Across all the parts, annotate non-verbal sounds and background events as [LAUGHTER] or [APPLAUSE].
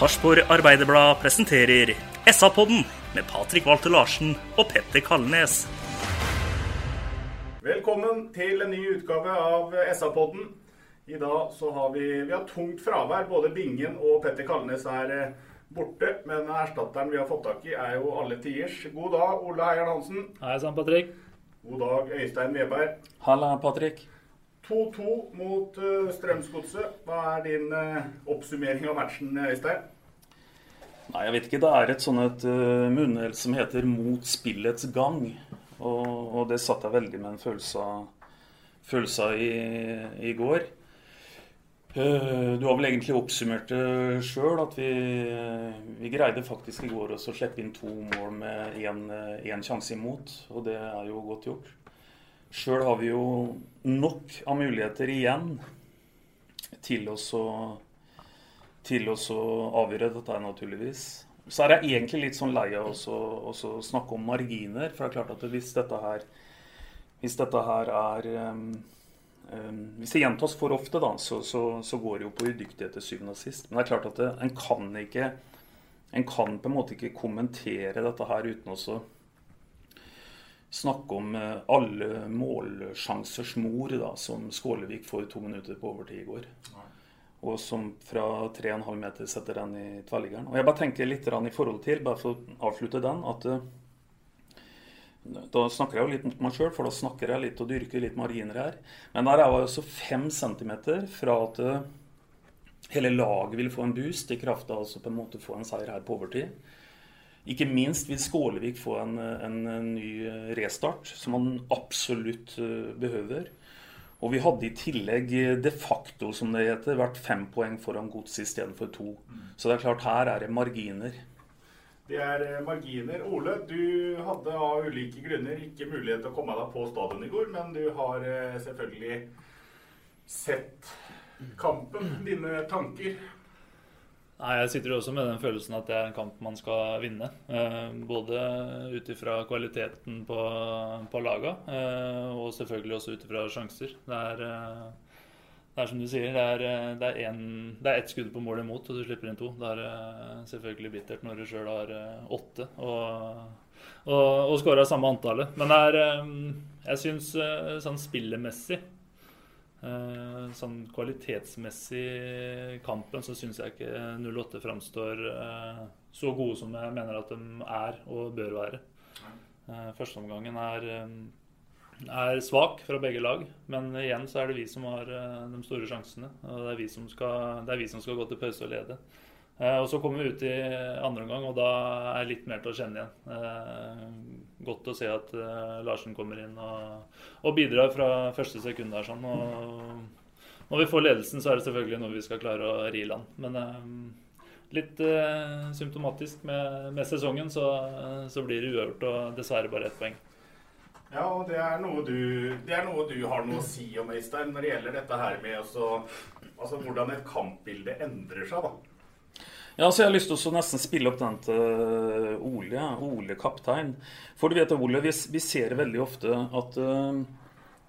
Sarpsborg Arbeiderblad presenterer SA-podden med Patrik Walter Larsen og Petter Kalnes. Velkommen til en ny utgave av SA-podden. I dag så har vi, vi har tungt fravær. Både Bingen og Petter Kalnes er eh, borte. Men erstatteren vi har fått tak i, er jo alle tiders. God dag, Ole Heier Hansen. Hei sann, Patrick. God dag, Øystein Weberg. Halla, Patrick. 2-2 mot uh, Strømsgodset. Hva er din eh, oppsummering av matchen, Øystein? Nei, jeg vet ikke. Det er et sånn et uh, munnhell som heter 'mot spillets gang'. Og, og det satt jeg veldig med en følelse av, følelse av i, i går. Eh, du har vel egentlig oppsummert det sjøl, at vi, vi greide faktisk i går også å slippe inn to mål med én sjanse imot. Og det er jo godt gjort. Sjøl har vi jo nok av muligheter igjen til å til å avgjøre dette, naturligvis. Så er jeg egentlig litt sånn lei av å snakke om marginer. For det er klart at hvis dette her, hvis dette her er um, um, Hvis det gjentas for ofte, da, så, så, så går det jo på udyktighet til syvende og sist. Men det er klart at det, en kan ikke En kan på en måte ikke kommentere dette her uten også snakke om uh, alle målsjansers mor, da, som Skålevik får to minutter på overtid i går. Og som fra 3,5 meter setter den i tverrliggeren. Og jeg bare tenker litt i forhold til, bare for å avslutte den, at uh, da snakker jeg jo litt mot meg sjøl, for da snakker jeg litt og dyrker litt marginer her. Men der er jeg altså fem centimeter fra at uh, hele laget vil få en boost i kraft av å på en måte få en seier her på overtid. Ikke minst vil Skålevik få en, en, en ny restart, som han absolutt uh, behøver. Og vi hadde i tillegg de facto, som det heter, vært fem poeng foran godset istedenfor to. Så det er klart, her er det marginer. Det er eh, marginer. Ole, du hadde av ulike grunner ikke mulighet til å komme deg på stadion i går, men du har eh, selvfølgelig sett kampen. Dine tanker? Nei, Jeg sitter jo også med den følelsen at det er en kamp man skal vinne. Eh, både ut ifra kvaliteten på, på laga, eh, og selvfølgelig også ut ifra sjanser. Det er, eh, det er som du sier, det er, det, er en, det er ett skudd på mål imot, og du slipper inn to. Det er selvfølgelig bittert når du sjøl har åtte og, og, og skåra samme antallet. Men jeg syns sånn spillemessig sånn kvalitetsmessig kampen så syns jeg ikke 08 framstår eh, så gode som jeg mener at de er og bør være. Eh, Førsteomgangen er, eh, er svak fra begge lag, men igjen så er det vi som har eh, de store sjansene. Og det er vi som skal, det vi som skal gå til pause og lede. Eh, og Så kommer vi ut i andre omgang, og da er litt mer til å kjenne igjen. Eh, godt å se at eh, Larsen kommer inn og, og bidrar fra første sekund der. sånn, og Når vi får ledelsen, så er det selvfølgelig noe vi skal klare å ri i land. Men litt symptomatisk med, med sesongen, så, så, blir det uavgjort og dessverre bare ett poeng. Ja, og det er, du, det er noe du har noe å si om, Øystein, når det gjelder dette her med også, altså, hvordan et kampbilde endrer seg. da. Ja, så Jeg har lyst til å nesten spille opp den til Ole, Ole kaptein. For du vet, Ole, vi, vi ser veldig ofte at uh,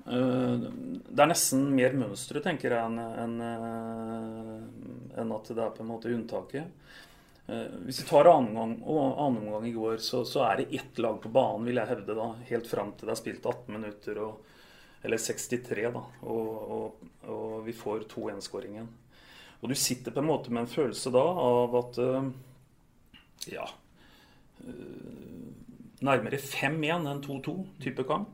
det er nesten mer mønstre, tenker jeg, enn en, en at det er på en måte unntaket. Hvis vi tar annen omgang i går, så, så, er det ett lag på banen, vil jeg hevde, da, helt fram til det er spilt 18 minutter. og eller 63, da. Og, og, og vi får 2-1-skåringen. Og du sitter på en måte med en følelse da av at eh, ja Nærmere 5-1 enn 2-2-type kamp.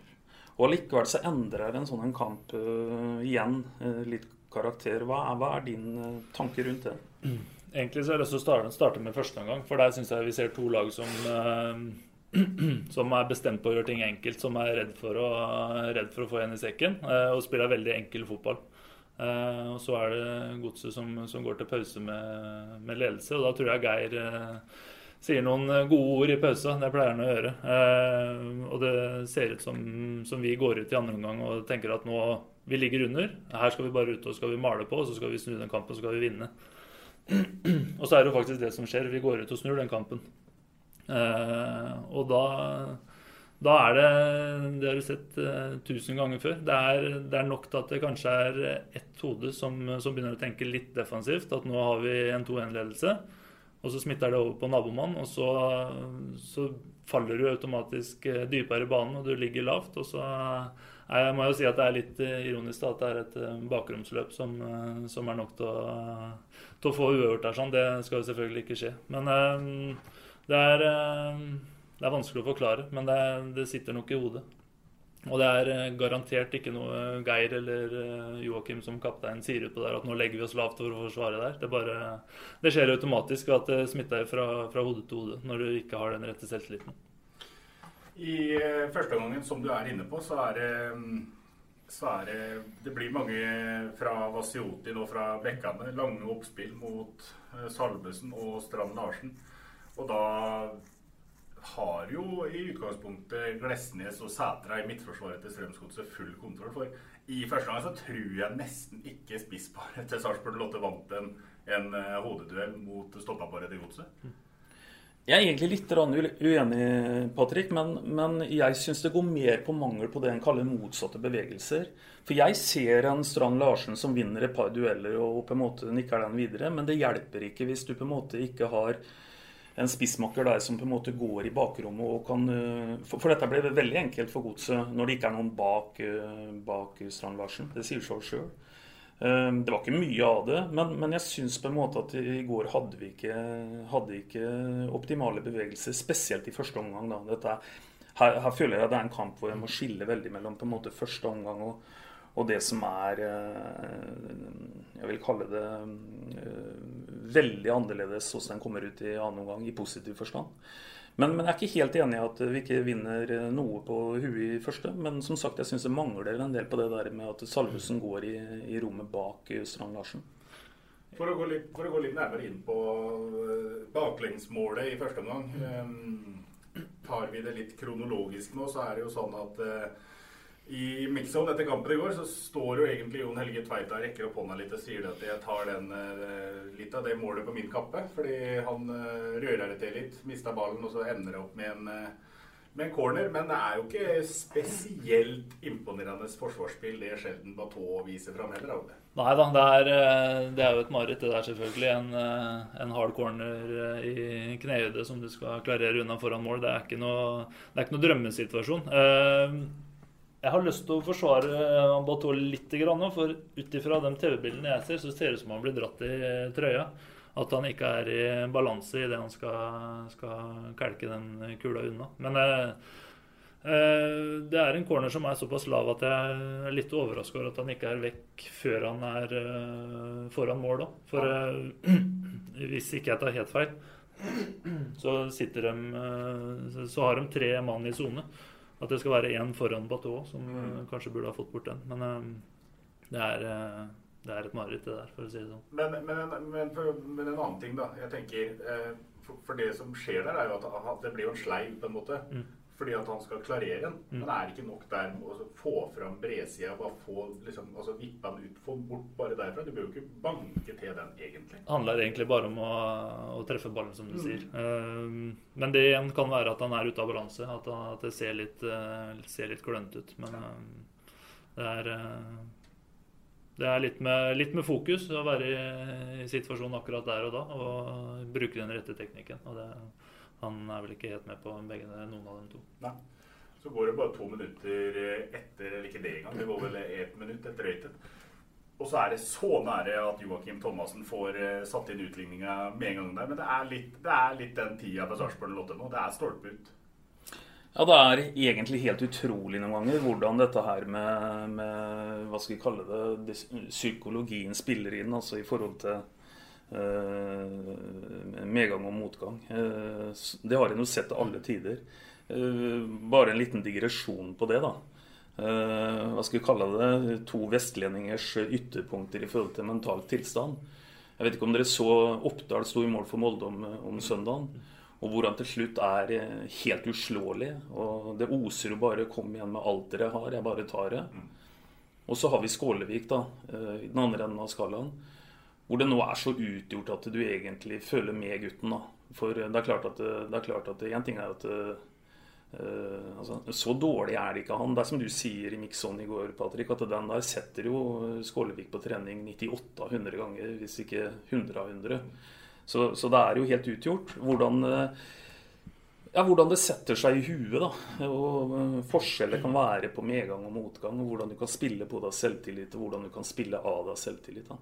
Og allikevel så endrer en sånn en kamp uh, igjen uh, litt karakter. Hva er, hva er din uh, tanke rundt det? Egentlig så har jeg lyst til å starte med første omgang, for der syns jeg vi ser to lag som [CLEARS THROAT] som er bestemt på å gjøre ting enkelt, som er redd for å, redd for å få en i sekken, og spiller veldig enkel fotball. Og Så er det Godset som, som, går til pause med, med, ledelse, og da tror jeg Geir sier noen gode ord i pausa. Det pleier han å gjøre. og det ser ut som, som vi går ut i andre omgang og tenker at nå vi ligger under. Her skal vi bare ut og skal vi male på, og så skal vi snu den kampen, og så skal vi vinne. [CLEARS THROAT] og så er det jo faktisk det som skjer. Vi går ut og snur den kampen. Eh, og da, da er det Det har du sett uh, tusen ganger før. Det er, det er, nok til at det kanskje er ett hode som, som, begynner å tenke litt defensivt. At nå har vi en 2-1-ledelse. Og så smitter det over på nabomann, og så, så, faller du automatisk eh, dypere i banen, og du ligger lavt. Og så jeg må jo si at det er litt ironisk da, at det er et bakromsløp som, som er nok til å, til å få uavgjort der. Sånn. Det skal jo selvfølgelig ikke skje. Men det er, eh, det er, vanskelig å forklare, men det, det, sitter nok i hodet. Og det er eh, garantert ikke noe Geir eller eh, Joakim som kaptein sier ut på der at nå legger vi oss lavt for å forsvare der. Det, bare, det skjer automatisk at det smitter fra, fra hode til hode når du ikke har den rette selvtilliten. I første omgangen, som du er inne på, så er det så er det Det blir mange fra Vasioti og fra Bekkane. Lange oppspill mot Salvesen og Strand Larsen. Og da har jo i utgangspunktet Glesnes og Sætra i midtforsvaret til Strømsgodset full kontroll. For i første gang så tror jeg nesten ikke spissparet til Sarpsborg Lotte vant en, en uh, hodeduell mot stoppaparet til Godset. Jeg er egentlig litt uenig, Patrick, men, men jeg syns det går mer på mangel på det en kaller motsatte bevegelser. For jeg ser en Strand Larsen som vinner et par dueller og på en måte nikker den videre, men det hjelper ikke hvis du på en måte ikke har en spissmakker der som på en måte går i bakrommet og kan eh, For, for dette ble veldig enkelt for godset når det ikke er noen bak, eh, bak Strand Larsen. Det sier seg sjøl. Eh, det var ikke mye av det, men, men jeg syns på en måte at i går hadde vi ikke, hadde ikke optimale bevegelser, spesielt i første omgang. Da. Dette, her, her, føler jeg det er en kamp hvor jeg må skille veldig mellom på en måte første omgang og, og det som er Jeg vil kalle det veldig annerledes hvordan den kommer ut i annen omgang, i positiv forstand. Men, men, jeg er ikke helt enig i at vi ikke vinner noe på huet i første. Men som sagt, jeg syns det mangler en del på det der med at Salvesen går i, i rommet bak Strand Larsen. For å, litt, for å, gå litt, nærmere inn på eh, baklengsmålet i første omgang. Um, tar vi det litt kronologisk nå, så er det jo sånn at uh, i mixzone etter kampen i går så står jo egentlig Jon Helge Tveita rekker opp hånda litt og sier at jeg tar den, eh, litt av det målet på min kappe. Fordi han uh, rører det til litt, mista ballen, og så ender det opp med en, eh, med en, corner. Men det er jo ikke spesielt imponerende forsvarsspill det sjelden Bateau viser fram heller. det. Nei da, det er, det er, jo et mareritt det der, selvfølgelig. En, en hard corner i knehøyde som du skal klarere unna foran mål. Det er ikke noe, det er ikke noe drømmesituasjon. Jeg har lyst til å forsvare Batol litt. For ut ifra de TV-bildene jeg ser, så ser det ut som han blir dratt i trøya. At han ikke er i balanse i det han skal, skal kelke den kula unna. Men eh, eh, det er en corner som er såpass lav at jeg er litt overraska over at han ikke er vekk før han er eh, foran mål òg. For eh, [CLEARS THROAT] hvis ikke jeg tar helt feil, så, sitter de, eh, så har de tre mann i sone. At det skal være én foran Bateau, som mm. Eh, kanskje burde ha fått bort den. Men um, det, er, uh, det, er, et mareritt, det der, for å si det sånn. Men, men, men, men, en annen ting, da. Jeg tenker, uh, for, for, det som skjer der, er jo at, at det blir jo en sleiv, på en måte. Mm fordi at han skal klarere den. Mm. Men er ikke nok der med å få fram bredsida, bare få liksom, altså vippe den ut, få bort bare derfra. Du bør jo ikke banke til den, egentlig. Det handler egentlig bare om å, å treffe ballen, som du mm. sier. Uh, men det igjen kan være at han er ute av balanse, at, at det ser litt, uh, ser litt klønete ut. Men uh, det er det er litt med, litt med, fokus å være i, i situasjonen akkurat der og da og bruke den rette teknikken. og det han er vel ikke helt med på begge, noen av dem to. Nei. Så går det bare to minutter etter, eller ikke det engang, det går vel ett minutt etter røyten. Og så er det så nære at Joakim Thomassen får uh, satt inn utligninga med en gang der. Men det er litt, det er litt den tida for Sarpsborg Lotte nå. Det er stolpe ut. Ja, det er egentlig helt utrolig noen ganger hvordan dette her med, med hva skal vi kalle det, psykologien spiller inn altså i forhold til medgang og motgang. Uh, det har en jo sett til alle tider. Uh, bare en liten digresjon på det, da. hva skal vi kalle det? To vestlendingers ytterpunkter i forhold til mental tilstand. Jeg vet ikke om dere så Oppdal sto i mål for Molde om, om søndagen. Og hvor han til slutt er eh, helt uslåelig. Og det oser jo bare 'kom igjen med alt dere har, jeg bare tar det'. Og så har vi Skålevik da, eh, i den andre enden av skalaen. Hvor det nå er så utgjort at du egentlig føler med gutten. da. For det er klart at, det er klart at en ting er at uh, altså, Så dårlig er det ikke han. Det er som du sier i Mixon i går, Patrick, at den der setter jo Skålevik på trening 98 av 100 ganger, hvis ikke 100 av 100. Så, så, det er jo helt utgjort. Hvordan, eh, ja, hvordan det setter seg i huet. da, og eh, Forskjeller kan være på medgang og motgang. og Hvordan du kan spille på deg selvtillit, og hvordan du kan spille av deg selvtillit. da.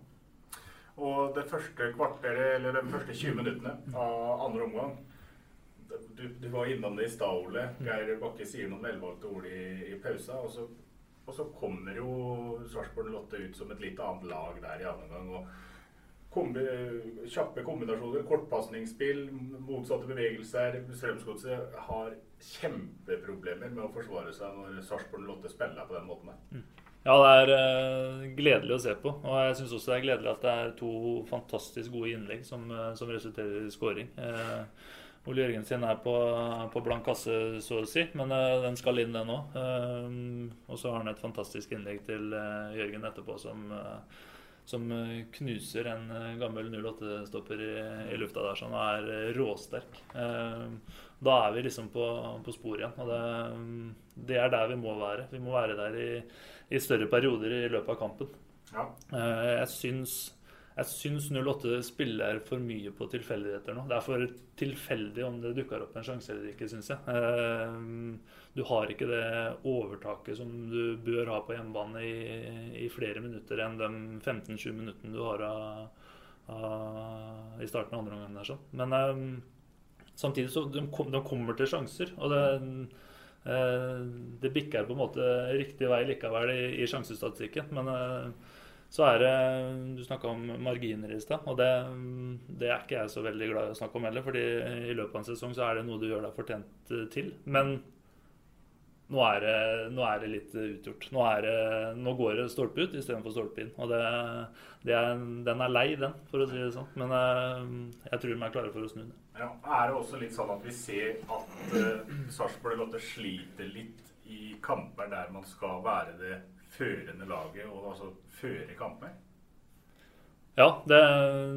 Og det første kvarteret, eller de første 20 minuttene av andre omgang Du, du var innom det i stad, Ole. Geir Bakke sier noen velvalgte ord i, i pausa. Og så, og så kommer jo Sarpsborg Lotte ut som et litt annet lag der i andre omgang. og kombi, kjappe kombinasjoner, kortpasningsspill, motsatte bevegelser. Strømsgodset har kjempeproblemer med å forsvare seg når Sarpsborg Lotte spiller på den måten der. Ja, det er uh, gledelig å se på. Og jeg syns også det er gledelig at det er to fantastisk gode innlegg som, uh, som resulterer i skåring. Uh, Ole Jørgensen er på, på, blank kasse, så å si, men den skal inn, den òg. og så har han et fantastisk innlegg til Jørgen etterpå som som eh, knuser en eh, gammel 08-stopper i, i, lufta der, som er eh, råsterk. Da er vi liksom på, på sporet igjen. Og det, det, er der vi må være. Vi må være der i, i større perioder i løpet av kampen. Ja. Jeg syns jeg syns 08 spiller for mye på tilfeldigheter nå. Det er for tilfeldig om det dukker opp en sjanse eller ikke, syns jeg. Du har ikke det overtaket som du bør ha på hjemmebane i, i flere minutter enn de 15-20 minuttene du har av, av, i starten av andre omgang. Sånn. Men um, samtidig så de, de, kommer til sjanser. Og det, uh, det bikker på en måte riktig vei likevel i, i sjansestatistikken. Men uh, så er det Du snakka om marginer i stad, og det, det, er ikke jeg så veldig glad i å snakke om heller. fordi i løpet av en sesong så er det noe du gjør deg fortjent til. Men nå er, det, nå er det litt utgjort. Nå, det, nå går det stolpe ut istedenfor stolpe inn. Og det, er, den er lei, den, for å si det sånn. Men eh, jeg tror de er klare for å snu det. Ja, er det også litt sånn at vi ser at uh, Sarpsborg Lotte sliter litt i kamper der man skal være det førende laget, og altså føre kamper? Ja, det,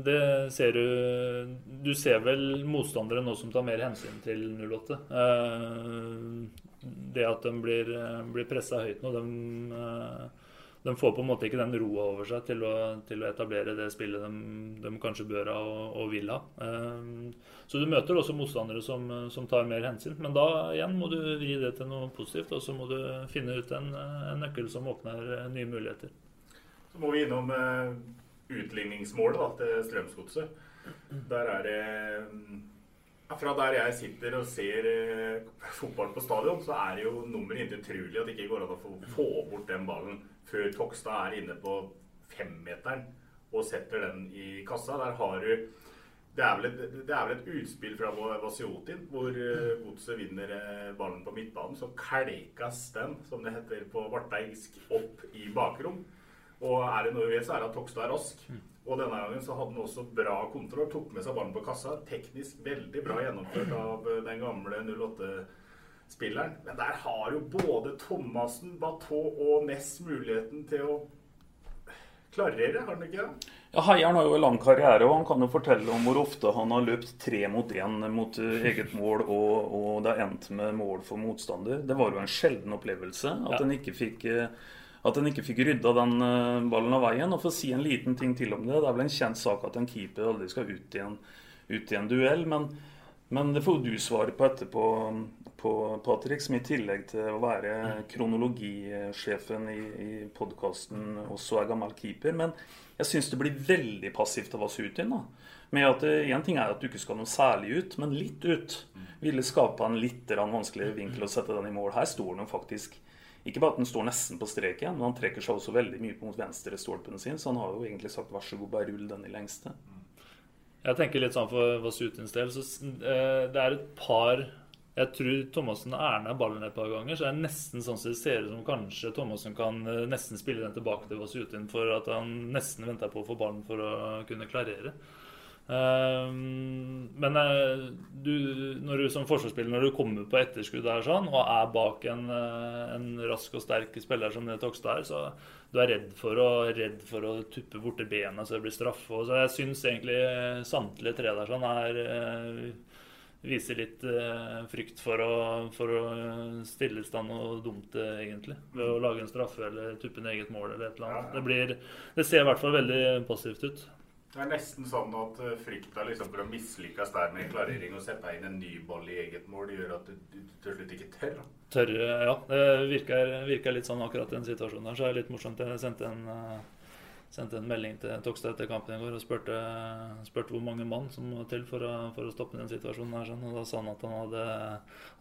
det, ser du Du ser vel motstandere nå som tar mer hensyn til 08. Eh, det at de blir, blir pressa høyt nå, de, eh, de, får på en måte ikke den roa over seg til å, til å etablere det spillet de, de, kanskje bør ha og, og vil ha. Eh, så du møter også motstandere som, som, tar mer hensyn. Men da igjen må du vri det til noe positivt, og så må du finne ut en, en nøkkel som åpner nye muligheter. Så må vi innom utligningsmålet da, til Strømsgodset. Der er det fra der jeg sitter og ser eh, fotball på stadion, så er det jo nummeret inntil utrolig at det ikke går an å få, bort den ballen før Tokstad er inne på femmeteren og setter den i kassa. Der har du det er, et, det er vel et utspill fra Vasiotin hvor uh, Godset vinner uh, ballen på midtbanen. Så kelkas den, som det heter på varteigsk, opp i bakrom. Og er det noe vi vet, så er det at Tokstad er rask. Og denne gangen så hadde han også bra kontroll. Tok med seg ballen på kassa. Teknisk veldig bra gjennomført av eh, den gamle 08-spilleren. Men der har jo både Thomassen, Bateau og Ness muligheten til å klarere, har han ikke det? Ja, Heieren har jo en lang karriere, og han kan jo fortelle om hvor ofte han har løpt tre mot én mot eh, eget mål, og, og det har endt med mål for motstander. Det var jo en sjelden opplevelse at ja. en ikke fikk eh, at en ikke fikk rydda den eh, ballen av veien. Og for å si en liten ting til om det, det er vel en kjent sak at en keeper aldri skal ut i en, ut i en duell. Men Men det får du svare på etterpå, på, Patrick, som i tillegg til å være kronologisjefen i, i podkasten også er gammel keeper. Men jeg syns det blir veldig passivt av Vasutin. da. Med at Én ting er at du ikke skal noe særlig ut, men litt ut ville skape en litt vanskeligere vinkel å sette den i mål. Her står den faktisk ikke bare at den står nesten på streken, men han trekker seg også veldig mye mot venstre stolpen sin, så han har jo egentlig sagt vær så god, bare rull den i lengste. Jeg tenker litt sånn for Vasutins del, så eh, det er et par jeg tror Thomassen er ballen et par ganger, så det er nesten sånn som det ser ut som kanskje Thomassen kan eh, nesten spille den tilbake til Vasutin for at han nesten venter på å få ballen for å kunne klarere. Ehm, men eh, du, når du som forsvarsspiller når du kommer på etterskudd der sånn, og er bak en, eh, en rask og sterk spiller som det Tokstad er, så du er redd for å, redd for å tuppe borti bena så det blir straffe. Og så jeg syns egentlig samtlige tre der sånn er eh, viser litt uh, frykt for å, for å stille i stand noe dumt, egentlig. Ved å lage en straffe eller tuppe ned eget mål eller et eller annet. Det, blir, det ser i hvert fall veldig passivt ut. Det er nesten sånn at uh, frykta liksom for å mislykkes der med klarering og sette inn en ny ball i eget mål, gjør at du, du til slutt ikke tør. Tør, ja. Det virker, virker, litt sånn akkurat den situasjonen der. Så er det litt morsomt. Jeg sendte en, uh, sendte en melding til Tokstad etter kampen i går og spurte, spurte, hvor mange mann som må til for å, for å stoppe den situasjonen. her. Sånn. Og Da sa han at han hadde,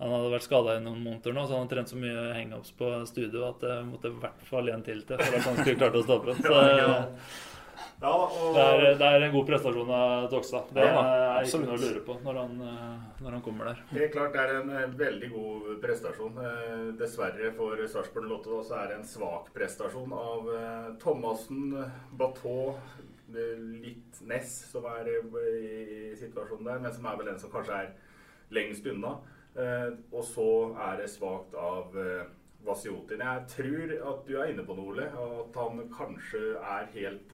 han hadde vært skada i noen måneder nå, så han hadde trent så mye hangups på studio at det måtte i hvert fall en til til for at han skulle klart å stoppe den. [LAUGHS] Så, ja, og... det, er, det, er, en god prestasjon av Tokstad. Det ja, er ikke noe å lure på når han, eh, når han, kommer der. Helt klart det er en eh, veldig god prestasjon. Eh, dessverre for Sarpsborg Lotte så er det en svak prestasjon av Thomassen, Bateau, litt Ness, som er i situasjonen der, men som er vel den som kanskje er lengst unna. Og så er det svakt av Vasiotin. Jeg tror at du er inne på noe, Ole. At han kanskje er helt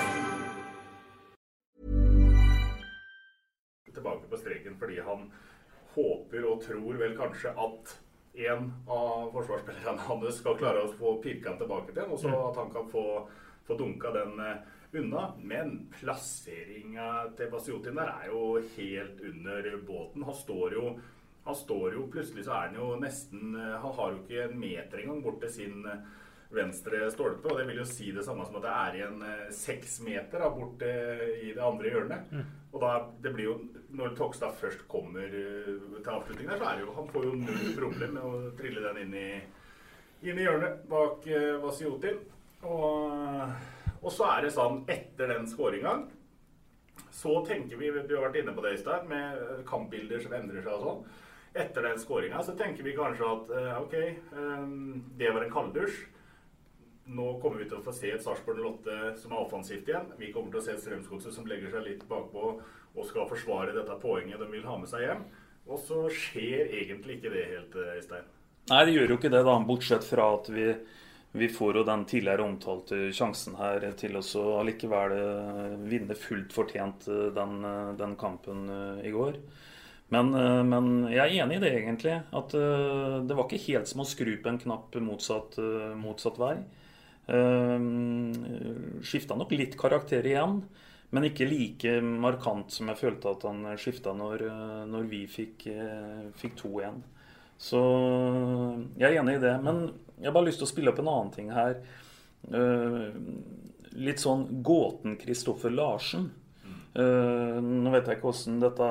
Håper og tror vel kanskje at en av forsvarsspillerne hans skal klare å få pirka han tilbake til, og så mm. at han kan få, få dunka den uh, unna. Men plasseringa til Basiotin der er jo helt under båten. Han står jo han står jo Plutselig så er han jo nesten uh, Han har jo ikke en meter engang bort til sin uh, venstre stolpe. Og det vil jo si det samme som at det er igjen seks meter da, bort i det andre hjørnet. Mm. Og da, det blir jo når Tokstad først kommer uh, til avslutning der, så er det jo Han får jo null problem med å trille den inn i, inn i hjørnet bak uh, Vasiotin. Og, og, så er det sånn etter den skåringa så tenker vi Vi har vært inne på det i stad, med kampbilder som endrer seg og sånn. Etter den skåringa så tenker vi kanskje at uh, OK, um, det var en kalddusj. Nå kommer vi til å få se et Sarpsborg Lotte som er offensivt igjen. Vi kommer til å se et Strømsgodset som legger seg litt bakpå og skal forsvare dette poenget de vil ha med seg hjem. Og så skjer egentlig ikke det helt, eh, Øystein. Nei, det gjør jo ikke det, da, bortsett fra at vi, vi får jo den tidligere omtalte sjansen her til å allikevel eh, vinne fullt fortjent eh, den, den kampen i går. Men, men, jeg er enig i det, egentlig. At det var ikke helt som å skru på en knapp motsatt, motsatt vei. Skifta nok litt karakter igjen. Men ikke like markant som jeg følte at han skifta når, når, vi fikk, eh, fikk to igjen. Så jeg er enig i det. Men jeg har bare lyst til å spille opp en annen ting her. Eh, litt sånn gåten Kristoffer Larsen. Eh, nå vet jeg ikke åssen dette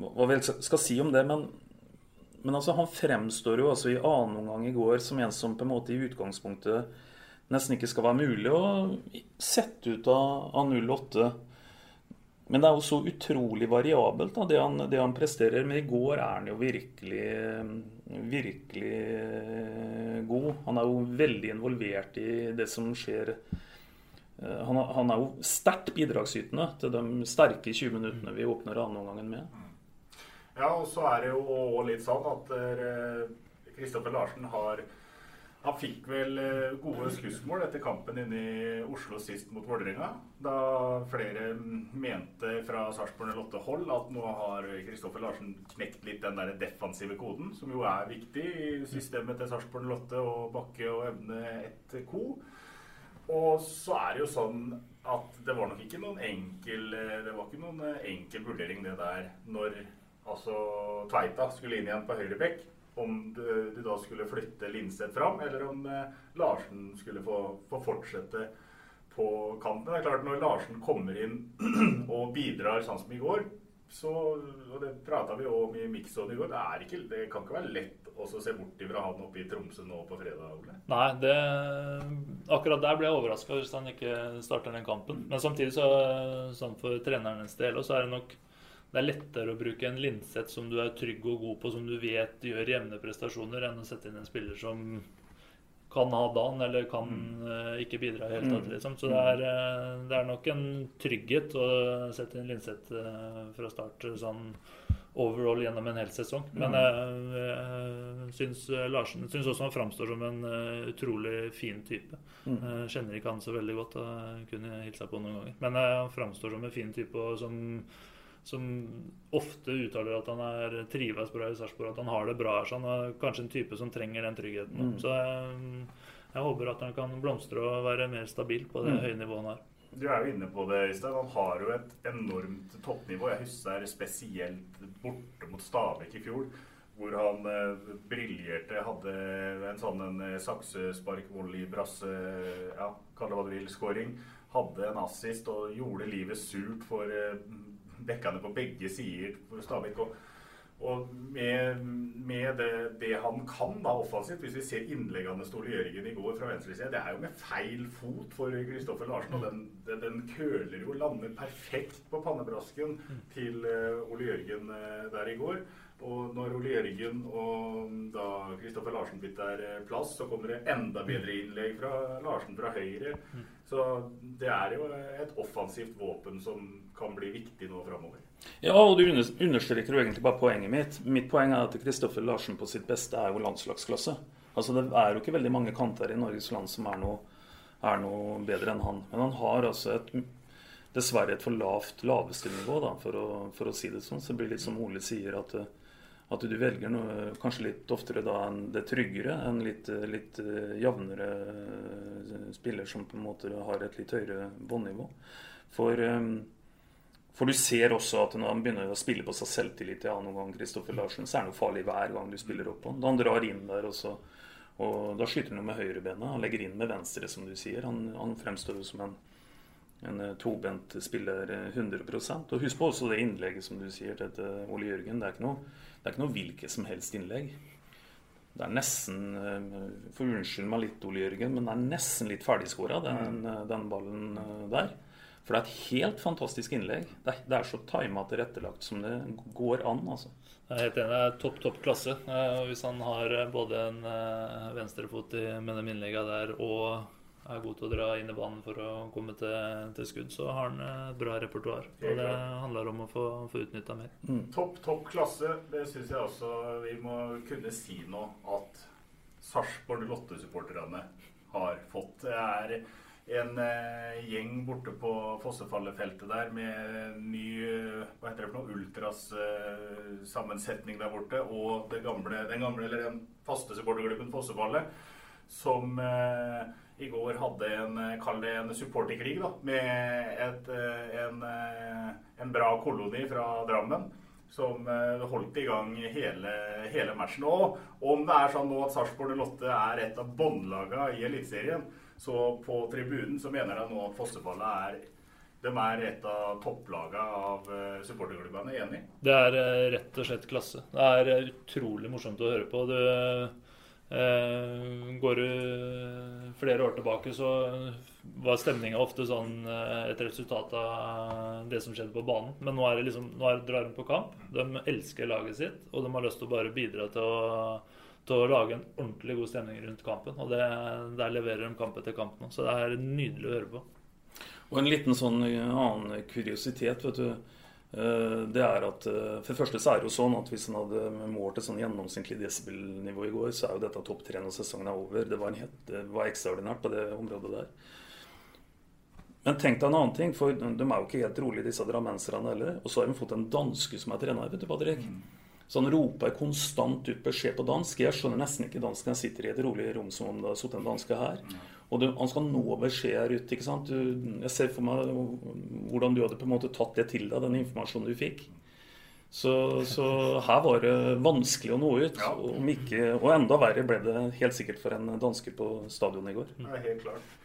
Hva vel skal si om det, men, men altså, han fremstår jo altså i annen omgang i går som en som på en måte i utgangspunktet nesten ikke skal være mulig å sette ut av, av 08. Men det er jo så utrolig variabelt, da, det, han, det, han, presterer. Men i går er han jo virkelig, virkelig god. Han er jo veldig involvert i det som skjer. Eh, han, han er jo sterkt bidragsytende til de sterke 20 minuttene vi åpner andreomgangen med. Ja, og så er det jo også litt sånn at Kristoffer Larsen har han fikk vel eh, gode skussmål etter kampen inne i Oslo sist mot Vålerenga. Da flere mente fra Sarpsborg 08 hold at nå har Kristoffer Larsen knekt litt den der defensive koden, som jo er viktig i systemet til Sarpsborg 08 og Bakke og Evne ett co. Og så er det jo sånn at det var nok ikke noen enkel eh, Det var ikke noen eh, enkel vurdering det der når altså Tveita skulle inn igjen på høyre bekk om du, da skulle flytte Linseth fram, eller om eh, Larsen skulle få, få, fortsette på kanten. Det er klart Når Larsen kommer inn [CLEARS THROAT] og bidrar sånn som i går, så, og det prata vi om i Mixon i går, det, er ikke, det kan ikke være lett å se bort ifra han oppe i Tromsø nå på fredag? Ole. Nei, det, akkurat der ble jeg overraska hvis han ikke starter den kampen. Men samtidig, så, sånn for trenernes del, så er det nok det er lettere å bruke en Linseth som du er trygg og god på, som du vet gjør jevne prestasjoner, enn å sette inn en spiller som kan ha dagen eller kan mm. uh, ikke bidra i det hele tatt. Mm. Liksom. Så det er, uh, det er, nok en trygghet å sette inn Linseth uh, fra start sånn overall gjennom en hel sesong. Men mm. jeg syns Larsen synes også han framstår som en utrolig fin type. Mm. kjenner ikke han så veldig godt og kunne hilsa på noen ganger. Men han framstår som en fin type og som som ofte uttaler at han er trives bra i Sarpsborg, at han har det bra her. Så han er kanskje en type som trenger den tryggheten. Mm. Så jeg, eh, jeg, håper at han kan blomstre og være mer stabil på det mm. høye nivået han har. Du er jo inne på det, Øystein. Han har jo et enormt toppnivå. Jeg husker spesielt borte mot Stabæk i fjor. Hvor han eh, briljerte, hadde en sånn en eh, saksespark, volley, brasse, ja, kall det hva du vil, scoring. Hadde en assist og gjorde livet surt for eh, dekkende på begge sider for Stabæk. Og, og med, med det, det, han kan da offensivt, hvis vi ser innleggene Ståle Jørgen i går fra venstresida, det er jo med feil fot for Kristoffer Larsen. Og den, den, den, køler jo lander perfekt på pannebrasken til uh, Ole Jørgen uh, der i går. Og når Ole Jørgen og da Kristoffer Larsen bytter der plass, så kommer det enda bedre innlegg fra Larsen fra høyre. Så det er jo et offensivt våpen som kan bli viktig nå framover. Ja, og du understreker jo egentlig bare poenget mitt. Mitt poeng er at Kristoffer Larsen på sitt beste er jo landslagsklasse. Altså Det er jo ikke veldig mange kanter i Norges land som er noe, er noe bedre enn han. Men han har altså et dessverre et for lavt laveste nivå, da, for å, for å si det sånn. Så det blir litt som Ole sier, at at du velger noe kanskje litt oftere da enn det tryggere, en litt, litt eh, jevnere eh, spiller som på en måte har et litt høyere båndnivå. For, eh, for, du ser også at når han begynner å spille på seg selvtillit, ja, noen gang Kristoffer Larsen, så er det noe farlig hver gang du spiller opp på han. Da han drar inn der også, og da skyter han med høyrebenet. Han legger inn med venstre, som du sier. Han, han fremstår jo som en en tobent spiller 100 Og Husk på også det innlegget som du sier til Ole Jørgen. Det er ikke noe det er ikke noe hvilket som helst innlegg. Det er nesten eh, For unnskyld meg litt, Ole Jørgen, men det er nesten litt ferdigskåra, den, mm. den, ballen eh, der. For det er et helt fantastisk innlegg. Det er, det er så tima tilrettelagt som det går an. altså. Jeg er helt enig. Det er topp, topp klasse. Hvis han har både en venstrefot med de innleggene der og er god til å dra inn i banen for å komme til, til skudd, så har han et bra repertoar. Og det handler om å få, få utnytta mer. Mm. Topp, topp klasse. Det syns jeg også vi må kunne si nå at Sarpsborg Lotte-supporterne har fått. Det er en eh, gjeng borte på Fossefallefeltet der med ny hva heter det for noe, ultras eh, der borte, og gamle, den gamle, eller den faste supporterklubben Fossefallet, som eh, i går hadde en, eh, kall det en supporterkrig, da, med et, eh, en, eh, en, bra koloni fra Drammen. Som holdt i gang hele, hele matchen. Og om det er sånn nå at Sarpsborg Lotte er et av båndlagene i Eliteserien, så på tribunen så mener jeg nå at Fossefallet er de er et av topplagene av supporterklubbene. Enig? Det er rett og slett klasse. Det er utrolig morsomt å høre på. Du går du flere år tilbake, så var stemninga ofte sånn eh, et resultat av det som skjedde på banen. Men nå, er det liksom, nå er, drar de på kamp. De elsker laget sitt, og de har lyst til å bare bidra til å, til å lage en ordentlig god stemning rundt kampen. Og det, der leverer de kamp etter kamp nå. Så det er nydelig å høre på. Og en liten sånn annen kuriositet, vet du. Eh, det er at For det første så er det jo sånn at hvis en hadde målt et sånn gjennomsnittlig desibelnivå i går, så er jo dette topp tre når sesongen er over. Det var, en helt, det var ekstraordinært på det området der. Men tenk deg en annen ting, for de er jo ikke helt rolige, disse drammenserne heller. Og så har de fått en danske som er trener, vet du, Patrick. Så han roper konstant ut beskjed på dansk. Jeg skjønner nesten ikke dansk. Han sitter i et rolig rom som om det har sittet en danske her. Og du, han skal nå beskjeder ut. ikke sant? Du, jeg ser for meg hvordan du hadde på en måte tatt det til deg, den informasjonen du fikk. Så, så her var det vanskelig å nå ut. Om ikke, og enda verre ble det helt sikkert for en danske på stadionet i går. Er helt klart.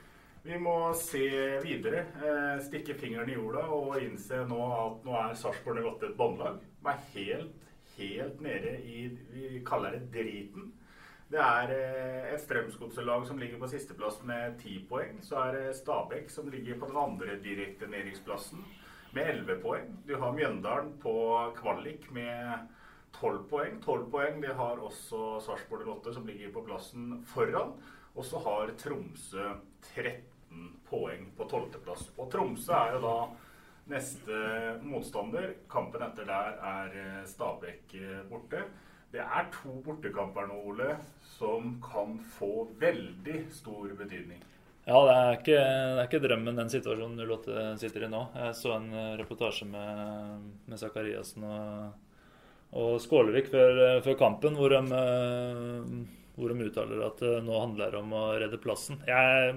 Vi må se videre, eh, stikke fingeren i jorda og innse nå at nå er Sarpsborg 08 et båndlag. Det er helt helt nede i Vi kaller det driten. Det er eh, et Strømsgodset-lag som ligger på sisteplass med ti poeng. Så er det Stabæk som ligger på den andre direkte nedrykksplassen med elleve poeng. Du har Mjøndalen på kvalik med tolv poeng. Tolv poeng det har også Sarpsborg 8, som ligger på plassen foran. Og så har Tromsø 13 poeng på tolvteplass. Og Tromsø er jo da Neste motstander, kampen etter der, er eh, Stabæk eh, borte. Det er to bortekamper nå, Ole, som kan få veldig stor betydning. Ja, det er ikke, det er ikke drømmen den situasjonen 08 sitter i nå. Jeg så en eh, reportasje med, med Zakariassen og, og Skålevik før, før, kampen, hvor de, hvor de uttaler at nå handler det om å redde plassen. Jeg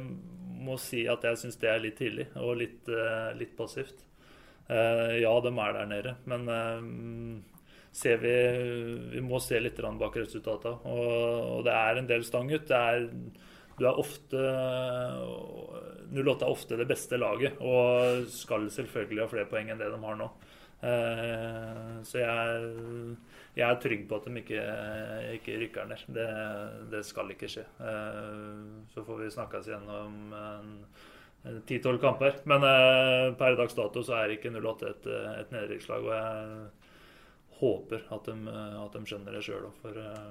må si at jeg syns det er litt tidlig og litt, litt passivt. Eh, ja, de er der nede, men eh, ser vi Vi må se litt bak resultatene. Og, og, det er en del stang ut. Det er, du er ofte 08 er ofte det beste laget og skal selvfølgelig ha flere poeng enn det de har nå. Eh, så jeg, jeg er trygg på at de ikke, ikke rykker ned. Det, det, skal ikke skje. Så får vi snakkes igjennom om Eh, 10-12 kamper. Men eh, per dags dato så er ikke 08 et, eh, et nedrykkslag. Og jeg håper at de, eh, at de skjønner det sjøl òg, for eh,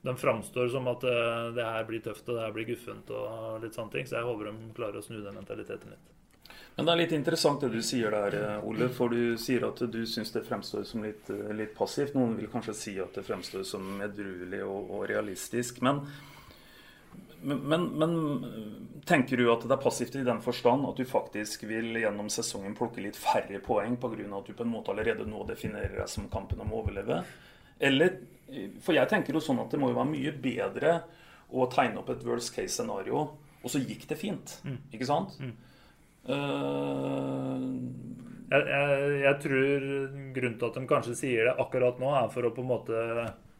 de framstår som at eh, det her blir tøft og det her blir guffent og litt sånne ting. Så jeg håper de klarer å snu den mentaliteten litt. Men det er litt interessant det du sier der, Ole. For du sier at du syns det fremstår som litt, litt, passivt. Noen vil kanskje si at det fremstår som edruelig og, og realistisk. men men, men, tenker du at det er passivt i den forstand at du faktisk vil gjennom sesongen plukke litt færre poeng pga. at du på en måte allerede nå definerer deg som kampen om å overleve? Eller For jeg tenker jo sånn at det må jo være mye bedre å tegne opp et worst case-scenario, og så gikk det fint. Mm. Ikke sant? Mm. Uh, jeg, jeg, jeg tror grunnen til at de kanskje sier det akkurat nå, er for å på en måte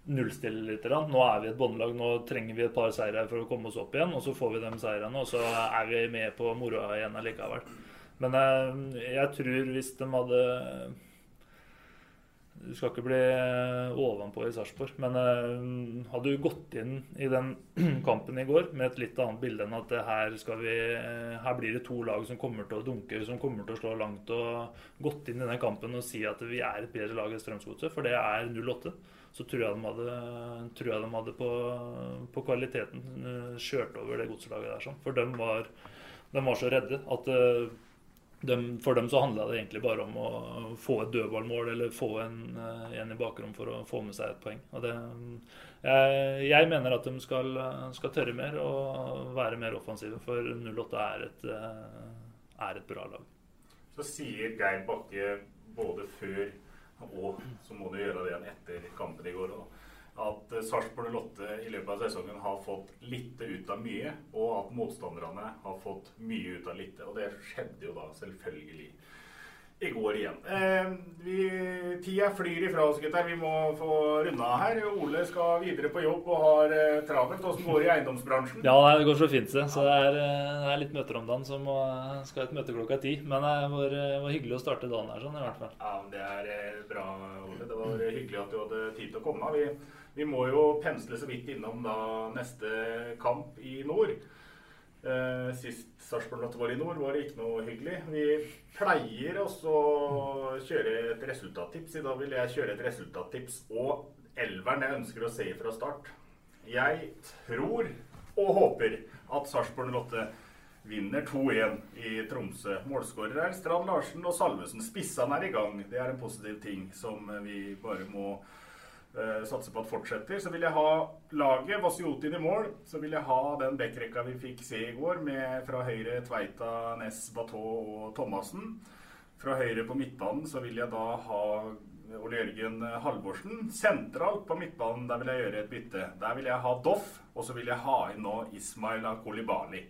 nullstille litt. Nå er vi et båndlag, nå trenger vi et par seire for å komme oss opp igjen. Og så får vi de seirene, og så er vi med på moroa igjen allikevel. Men jeg, eh, jeg tror hvis de hadde Du skal ikke bli ovenpå i Sarpsborg, men uh, hadde du gått inn i den [CLEARS THROAT] kampen i går med et litt annet bilde enn at her, vi, her blir det to lag som kommer til å dunke, som kommer til å slå langt, og gått inn i den kampen og si at vi er et bedre lag enn Strømsgodset, for det er 08 så jeg de hadde, jeg de hadde på, på, kvaliteten eh, kjørt over det godslaget der. Sånn. For de var, de var, så redde at eh, de, for dem så handla det egentlig bare om å få et dødballmål eller få en, eh, en, i bakrom for å få med seg et poeng. Det, jeg, jeg, mener at de skal, skal, tørre mer og være mer offensive, for 08 er et, er et bra lag. Så sier Geir Bakke både før og så må du gjøre det igjen etter kampen i går. At eh, Sarpsborg 08 i løpet av sesongen har fått lite ut av mye, og at motstanderne har fått mye ut av lite. Og det skjedde jo da selvfølgelig i går igjen. Eh, vi, tida flyr ifra oss, gutter. Vi må få runda her. Ole skal videre på jobb og har eh, travelt. Åssen går det i eiendomsbransjen? Ja, det går så fint, det. Så det er, eh, det er litt møter om dagen, så må, skal et møte klokka ti. Men det var, var, hyggelig å starte dagen her, sånn i hvert fall. Ja, Det er eh, bra, Ole. Det var hyggelig at du hadde tid til å komme. Vi, vi må jo pensle så vidt innom da neste kamp i nord. Uh, sist Sarpsborg i nord, var det ikke noe hyggelig. Vi pleier også å kjøre et resultattips. I dag vil jeg kjøre et resultattips og elveren jeg ønsker å se fra start. Jeg tror og håper at Sarpsborg 08 vinner 2-1 i Tromsø. Målskårer er Strand Larsen og Salvesen. Spissene er i gang. Det er en positiv ting som vi bare må uh, satse på at fortsetter. Så vil jeg ha laget, Vasiotin i mål. Så vil jeg ha den backrekka vi fikk se i går, med fra høyre Tveita, Ness, Bateau og Thomassen. Fra høyre på midtbanen så vil jeg da ha Ole Jørgen Halvorsen. Sentralt på midtbanen der vil jeg gjøre et bytte. Der vil jeg ha Doff, og så vil jeg ha inn nå Ismail Kolibali.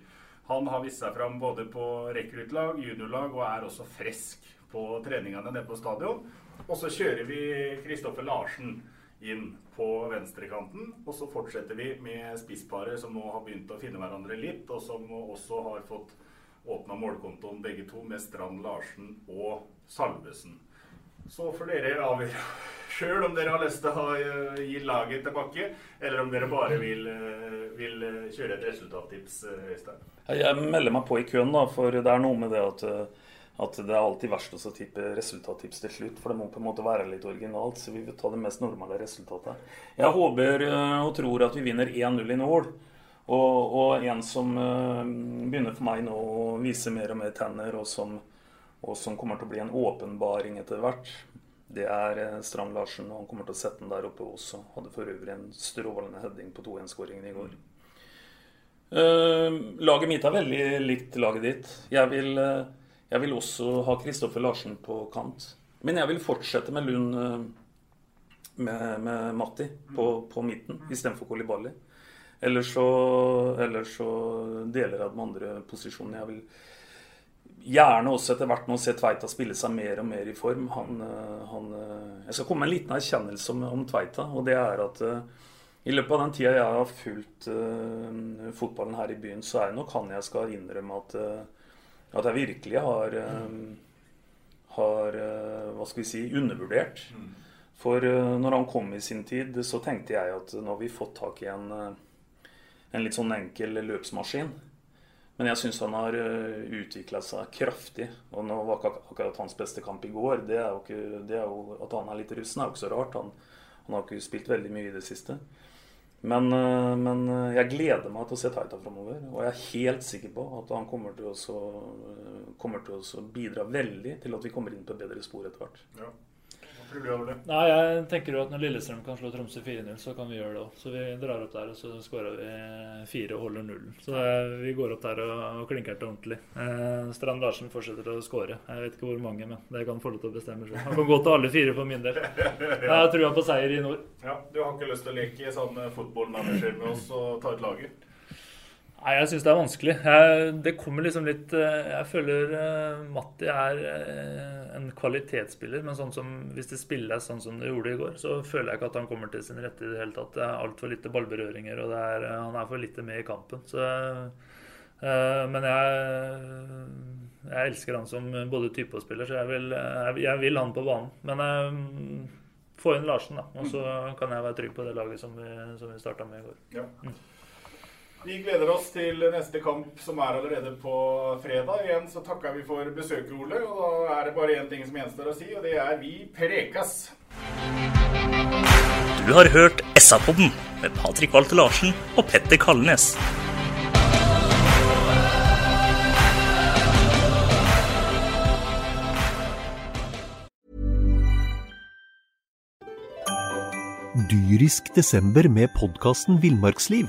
Han har vist seg fram både på rekruttlag, juniorlag og er også frisk på treningene nede på stadion. Og så kjører vi Kristoffer Larsen inn på venstrekanten. Og så fortsetter vi med spissparet som nå har begynt å finne hverandre litt, og som også har fått åpna målkontoen begge to, med Strand Larsen og Salvesen. Så får dere avgjøre [LAUGHS] sjøl om dere har lyst til å eh, gi laget tilbake, eller om dere bare vil, eh, vil eh, kjøre et resultattips, Øystein. Jeg melder meg på i køen, da, for det er noe med det at, at det er alltid verst å tippe resultattips til slutt. For det må på en måte være litt originalt, så vi vil ta det mest normale resultatet. Jeg håper og tror at vi vinner 1-0 i Nål. Og, og, en som begynner for meg nå å vise mer og mer tenner, og som og som kommer til å bli en åpenbaring etter hvert, det er eh, Strand Larsen. Og han kommer til å sette den der oppe også. Hadde for øvrig en strålende heading på 2-1-skåringen i går. Uh, laget mitt er veldig likt laget ditt. Jeg vil, uh, jeg vil også ha Kristoffer Larsen på kant. Men jeg vil fortsette med Lund uh, med, med, Matti på, på midten istedenfor Kolibali. Eller så, eller så deler jeg den andre posisjonen. Jeg vil gjerne også etter hvert nå se Tveita spille seg mer og mer i form. Han, eh, han, eh, jeg skal komme med en liten erkjennelse om, om, Tveita. og det er at i løpet av den tida jeg har fulgt uh, fotballen her i byen, så er det nok han jeg skal innrømme at, uh, at jeg virkelig har, har hva skal vi si, undervurdert. Mm. For når han kom i sin tid, så tenkte jeg at nå har vi fått tak i en, en litt sånn enkel løpsmaskin. Men jeg syns han har eh, utvikla seg kraftig. Og nå var ikke akkurat hans beste kamp i går. Det er jo, ikke, det er jo At han er litt russen, er jo ikke så rart. Han, han, har ikke spilt veldig mye i det siste. Men, eh, men eh, jeg gleder meg til å se Taita framover. Og jeg er helt sikker på at han kommer til å, kommer til å bidra veldig til at vi kommer inn på et bedre spor etter hvert. Ja tror du, Ole? Nei, jeg tenker jo at Når Lillestrøm kan slå Tromsø 4-0, så kan vi gjøre det òg. Så vi drar opp der, og så skårer vi fire og holder nullen. Så vi går opp der og, og klinker til ordentlig. Eh, Strand Larsen fortsetter å skåre. Jeg vet ikke hvor mange, men det kan få lov til å bestemme selv. Han kan gå til alle fire for min del. [LAUGHS] Jeg har trua på seier i nord. Ja, Du har ikke lyst til å leke sånn fotballmanager med oss og ta ut laget? Nei, jeg syns det er vanskelig. Jeg, det kommer liksom litt eh, Jeg føler uh, Matti er uh, en kvalitetsspiller, men sånn som, hvis det spilles sånn som det gjorde i går, så føler jeg ikke at han kommer til sin rette i det hele tatt. Det er altfor lite ballberøringer, og er, han er for lite med i kampen. Så, men jeg, jeg elsker han som både type og spiller, så jeg vil, jeg, jeg vil han på banen. Men få inn Larsen, da. Og så kan jeg være trygg på det laget som vi, som vi starta med i går. Ja. Vi gleder oss til neste kamp, som er allerede på fredag. Igjen så takker vi for besøket, Ole. Og da er det bare én ting som gjenstår å si, og det er vi prekas. Du har hørt SA-podden med Patrik Walter Larsen og Petter Kalnes. Dyrisk desember med podkasten Villmarksliv.